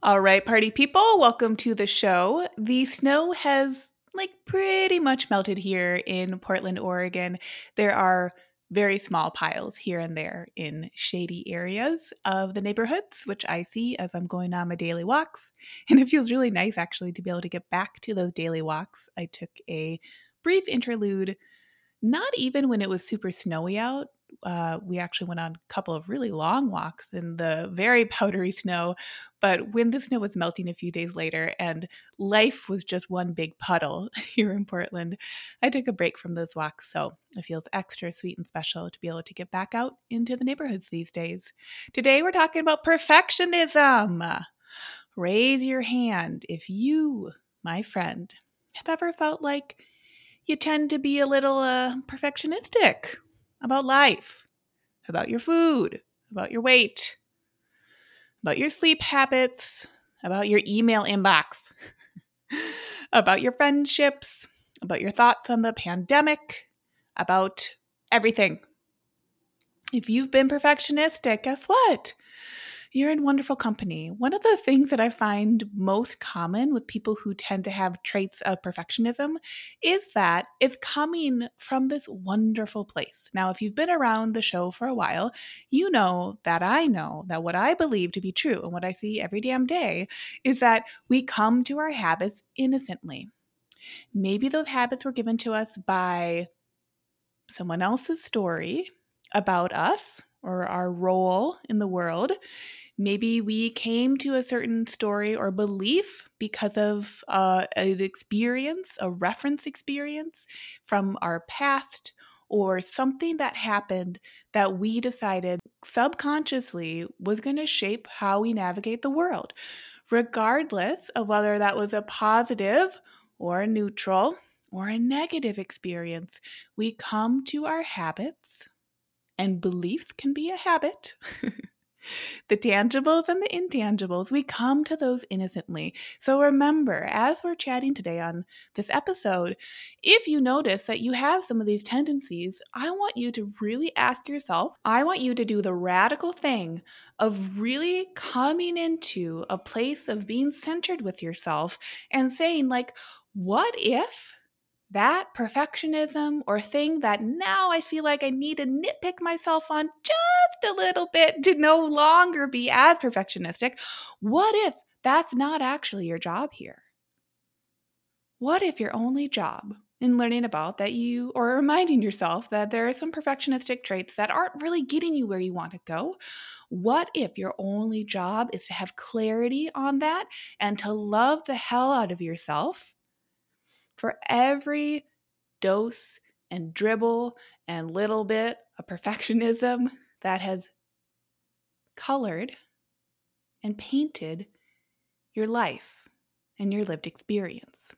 All right, party people, welcome to the show. The snow has like pretty much melted here in Portland, Oregon. There are very small piles here and there in shady areas of the neighborhoods, which I see as I'm going on my daily walks. And it feels really nice actually to be able to get back to those daily walks. I took a brief interlude, not even when it was super snowy out, uh, we actually went on a couple of really long walks in the very powdery snow. But when the snow was melting a few days later and life was just one big puddle here in Portland, I took a break from those walks. So it feels extra sweet and special to be able to get back out into the neighborhoods these days. Today, we're talking about perfectionism. Raise your hand if you, my friend, have ever felt like you tend to be a little uh, perfectionistic about life, about your food, about your weight, about your sleep habits, about your email inbox, about your friendships, about your thoughts on the pandemic, about everything. If you've been perfectionistic, guess what? You're in wonderful company. One of the things that I find most common with people who tend to have traits of perfectionism is that it's coming from this wonderful place. Now, if you've been around the show for a while, you know that I know that what I believe to be true and what I see every damn day is that we come to our habits innocently. Maybe those habits were given to us by someone else's story about us or our role in the world. Maybe we came to a certain story or belief because of uh, an experience, a reference experience from our past, or something that happened that we decided subconsciously was going to shape how we navigate the world, regardless of whether that was a positive or a neutral or a negative experience. We come to our habits and beliefs can be a habit. the tangibles and the intangibles, we come to those innocently. So remember, as we're chatting today on this episode, if you notice that you have some of these tendencies, I want you to really ask yourself, I want you to do the radical thing of really coming into a place of being centered with yourself and saying, like, what if that perfectionism or thing that now I feel like I need to nitpick myself on just a little bit to no longer be as perfectionistic, what if that's not actually your job here? What if your only job in learning about that you, or reminding yourself that there are some perfectionistic traits that aren't really getting you where you want to go? What if your only job is to have clarity on that and to love the hell out of yourself? For every dose and dribble and little bit of perfectionism that has colored and painted your life and your lived experience.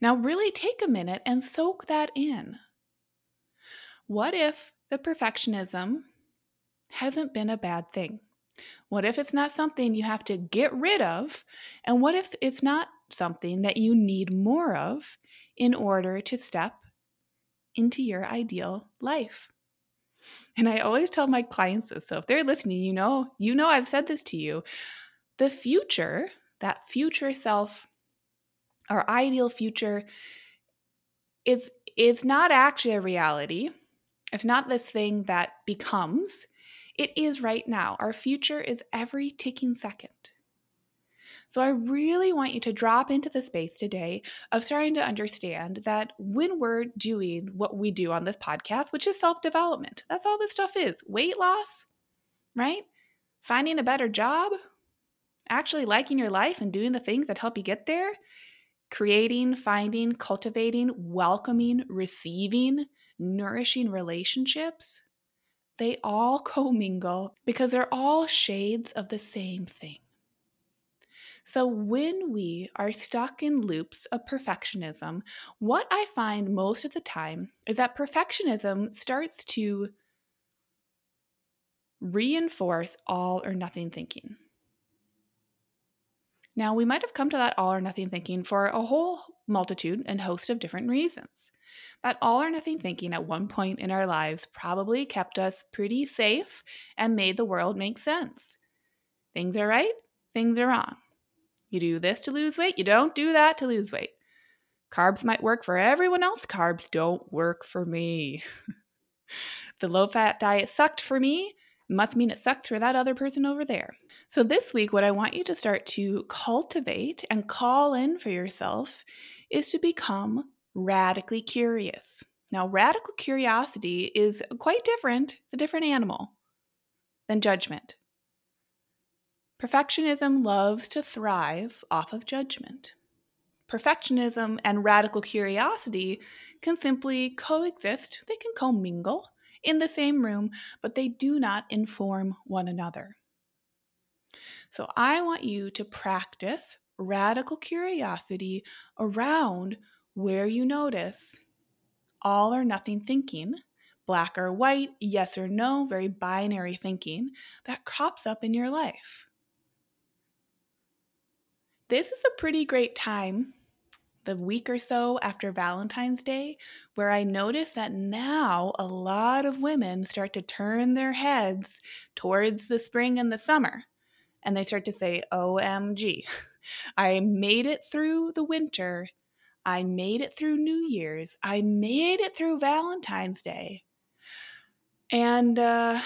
Now, really take a minute and soak that in. What if the perfectionism hasn't been a bad thing? What if it's not something you have to get rid of? And what if it's not something that you need more of in order to step into your ideal life. And I always tell my clients this. So if they're listening, you know, you know I've said this to you. The future, that future self, our ideal future, is is not actually a reality. It's not this thing that becomes. It is right now. Our future is every ticking second. So I really want you to drop into the space today of starting to understand that when we're doing what we do on this podcast, which is self development, that's all this stuff is weight loss, right? Finding a better job, actually liking your life and doing the things that help you get there, creating, finding, cultivating, welcoming, receiving, nourishing relationships. They all commingle because they're all shades of the same thing. So, when we are stuck in loops of perfectionism, what I find most of the time is that perfectionism starts to reinforce all or nothing thinking. Now, we might have come to that all or nothing thinking for a whole multitude and host of different reasons. That all or nothing thinking at one point in our lives probably kept us pretty safe and made the world make sense. Things are right, things are wrong. You do this to lose weight, you don't do that to lose weight. Carbs might work for everyone else, carbs don't work for me. the low fat diet sucked for me, must mean it sucks for that other person over there. So, this week, what I want you to start to cultivate and call in for yourself is to become radically curious. Now, radical curiosity is quite different, it's a different animal than judgment. Perfectionism loves to thrive off of judgment. Perfectionism and radical curiosity can simply coexist, they can commingle in the same room, but they do not inform one another. So I want you to practice radical curiosity around where you notice all or nothing thinking, black or white, yes or no, very binary thinking that crops up in your life. This is a pretty great time the week or so after Valentine's Day, where I notice that now a lot of women start to turn their heads towards the spring and the summer. And they start to say, OMG, I made it through the winter. I made it through New Year's. I made it through Valentine's Day. And uh,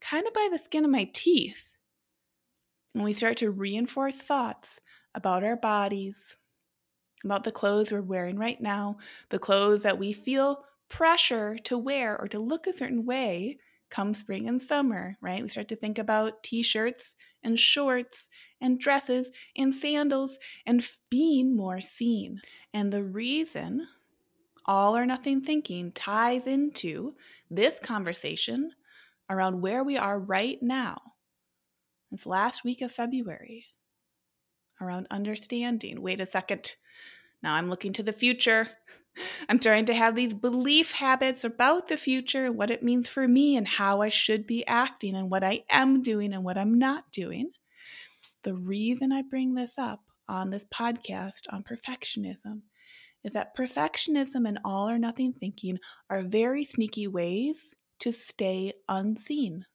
kind of by the skin of my teeth. And we start to reinforce thoughts about our bodies, about the clothes we're wearing right now, the clothes that we feel pressure to wear or to look a certain way come spring and summer, right? We start to think about t shirts and shorts and dresses and sandals and being more seen. And the reason all or nothing thinking ties into this conversation around where we are right now. It's last week of February, around understanding. Wait a second. Now I'm looking to the future. I'm trying to have these belief habits about the future what it means for me and how I should be acting and what I am doing and what I'm not doing. The reason I bring this up on this podcast on perfectionism is that perfectionism and all or nothing thinking are very sneaky ways to stay unseen.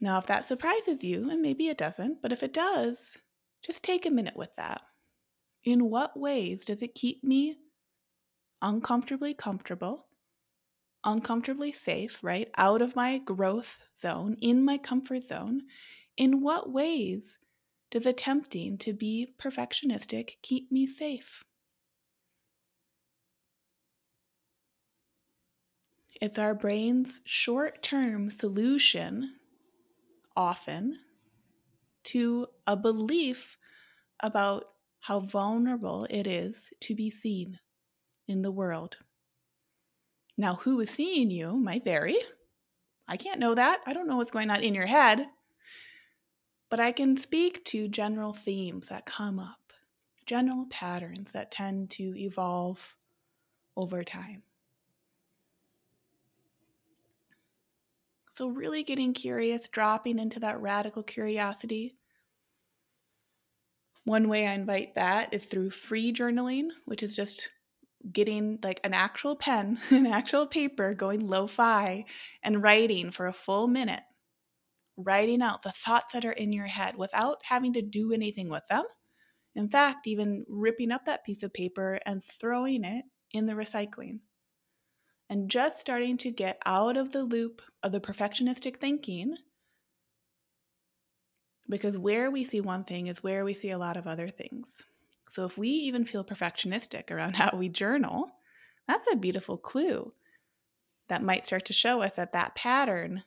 Now, if that surprises you, and maybe it doesn't, but if it does, just take a minute with that. In what ways does it keep me uncomfortably comfortable, uncomfortably safe, right? Out of my growth zone, in my comfort zone? In what ways does attempting to be perfectionistic keep me safe? It's our brain's short term solution, often, to a belief about how vulnerable it is to be seen in the world. Now, who is seeing you might vary. I can't know that. I don't know what's going on in your head. But I can speak to general themes that come up, general patterns that tend to evolve over time. So, really getting curious, dropping into that radical curiosity. One way I invite that is through free journaling, which is just getting like an actual pen, an actual paper, going lo fi, and writing for a full minute, writing out the thoughts that are in your head without having to do anything with them. In fact, even ripping up that piece of paper and throwing it in the recycling and just starting to get out of the loop of the perfectionistic thinking. Because where we see one thing is where we see a lot of other things. So if we even feel perfectionistic around how we journal, that's a beautiful clue that might start to show us that that pattern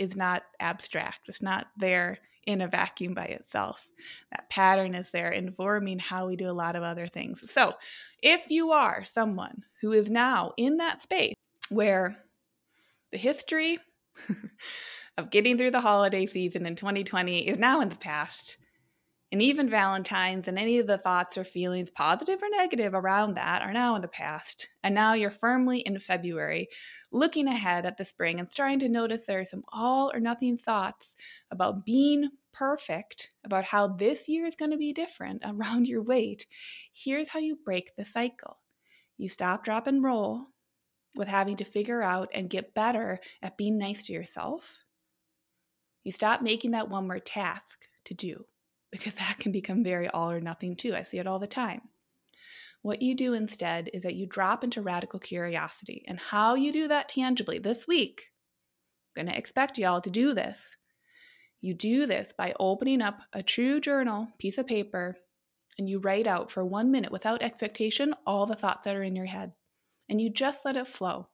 is not abstract. It's not there in a vacuum by itself. That pattern is there informing how we do a lot of other things. So, if you are someone who is now in that space where the history, of getting through the holiday season in 2020 is now in the past. And even Valentine's and any of the thoughts or feelings, positive or negative, around that are now in the past. And now you're firmly in February, looking ahead at the spring and starting to notice there are some all or nothing thoughts about being perfect, about how this year is going to be different around your weight. Here's how you break the cycle you stop, drop, and roll with having to figure out and get better at being nice to yourself. You stop making that one more task to do because that can become very all or nothing too. I see it all the time. What you do instead is that you drop into radical curiosity. And how you do that tangibly this week, I'm going to expect y'all to do this. You do this by opening up a true journal piece of paper and you write out for one minute without expectation all the thoughts that are in your head. And you just let it flow.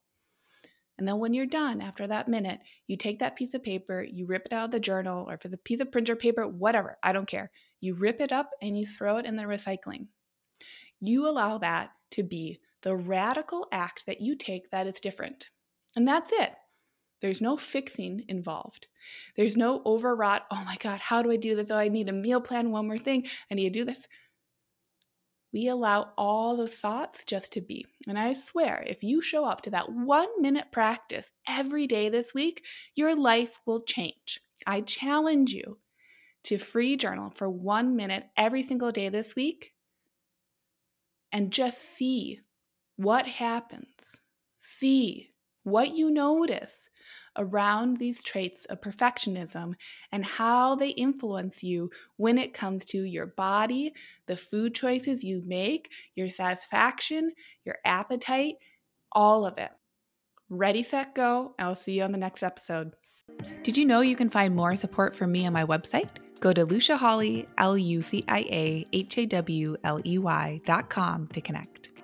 And then when you're done after that minute, you take that piece of paper, you rip it out of the journal, or if it's a piece of printer paper, whatever, I don't care. You rip it up and you throw it in the recycling. You allow that to be the radical act that you take that is different. And that's it. There's no fixing involved. There's no overwrought, oh my God, how do I do this? Oh, I need a meal plan, one more thing. I need to do this we allow all the thoughts just to be. And I swear, if you show up to that one minute practice every day this week, your life will change. I challenge you to free journal for one minute every single day this week and just see what happens. See what you notice around these traits of perfectionism and how they influence you when it comes to your body, the food choices you make, your satisfaction, your appetite, all of it. Ready, set, go. I'll see you on the next episode. Did you know you can find more support from me on my website? Go to Lucia Hawley, L U C I A H A W L E Y dot com to connect.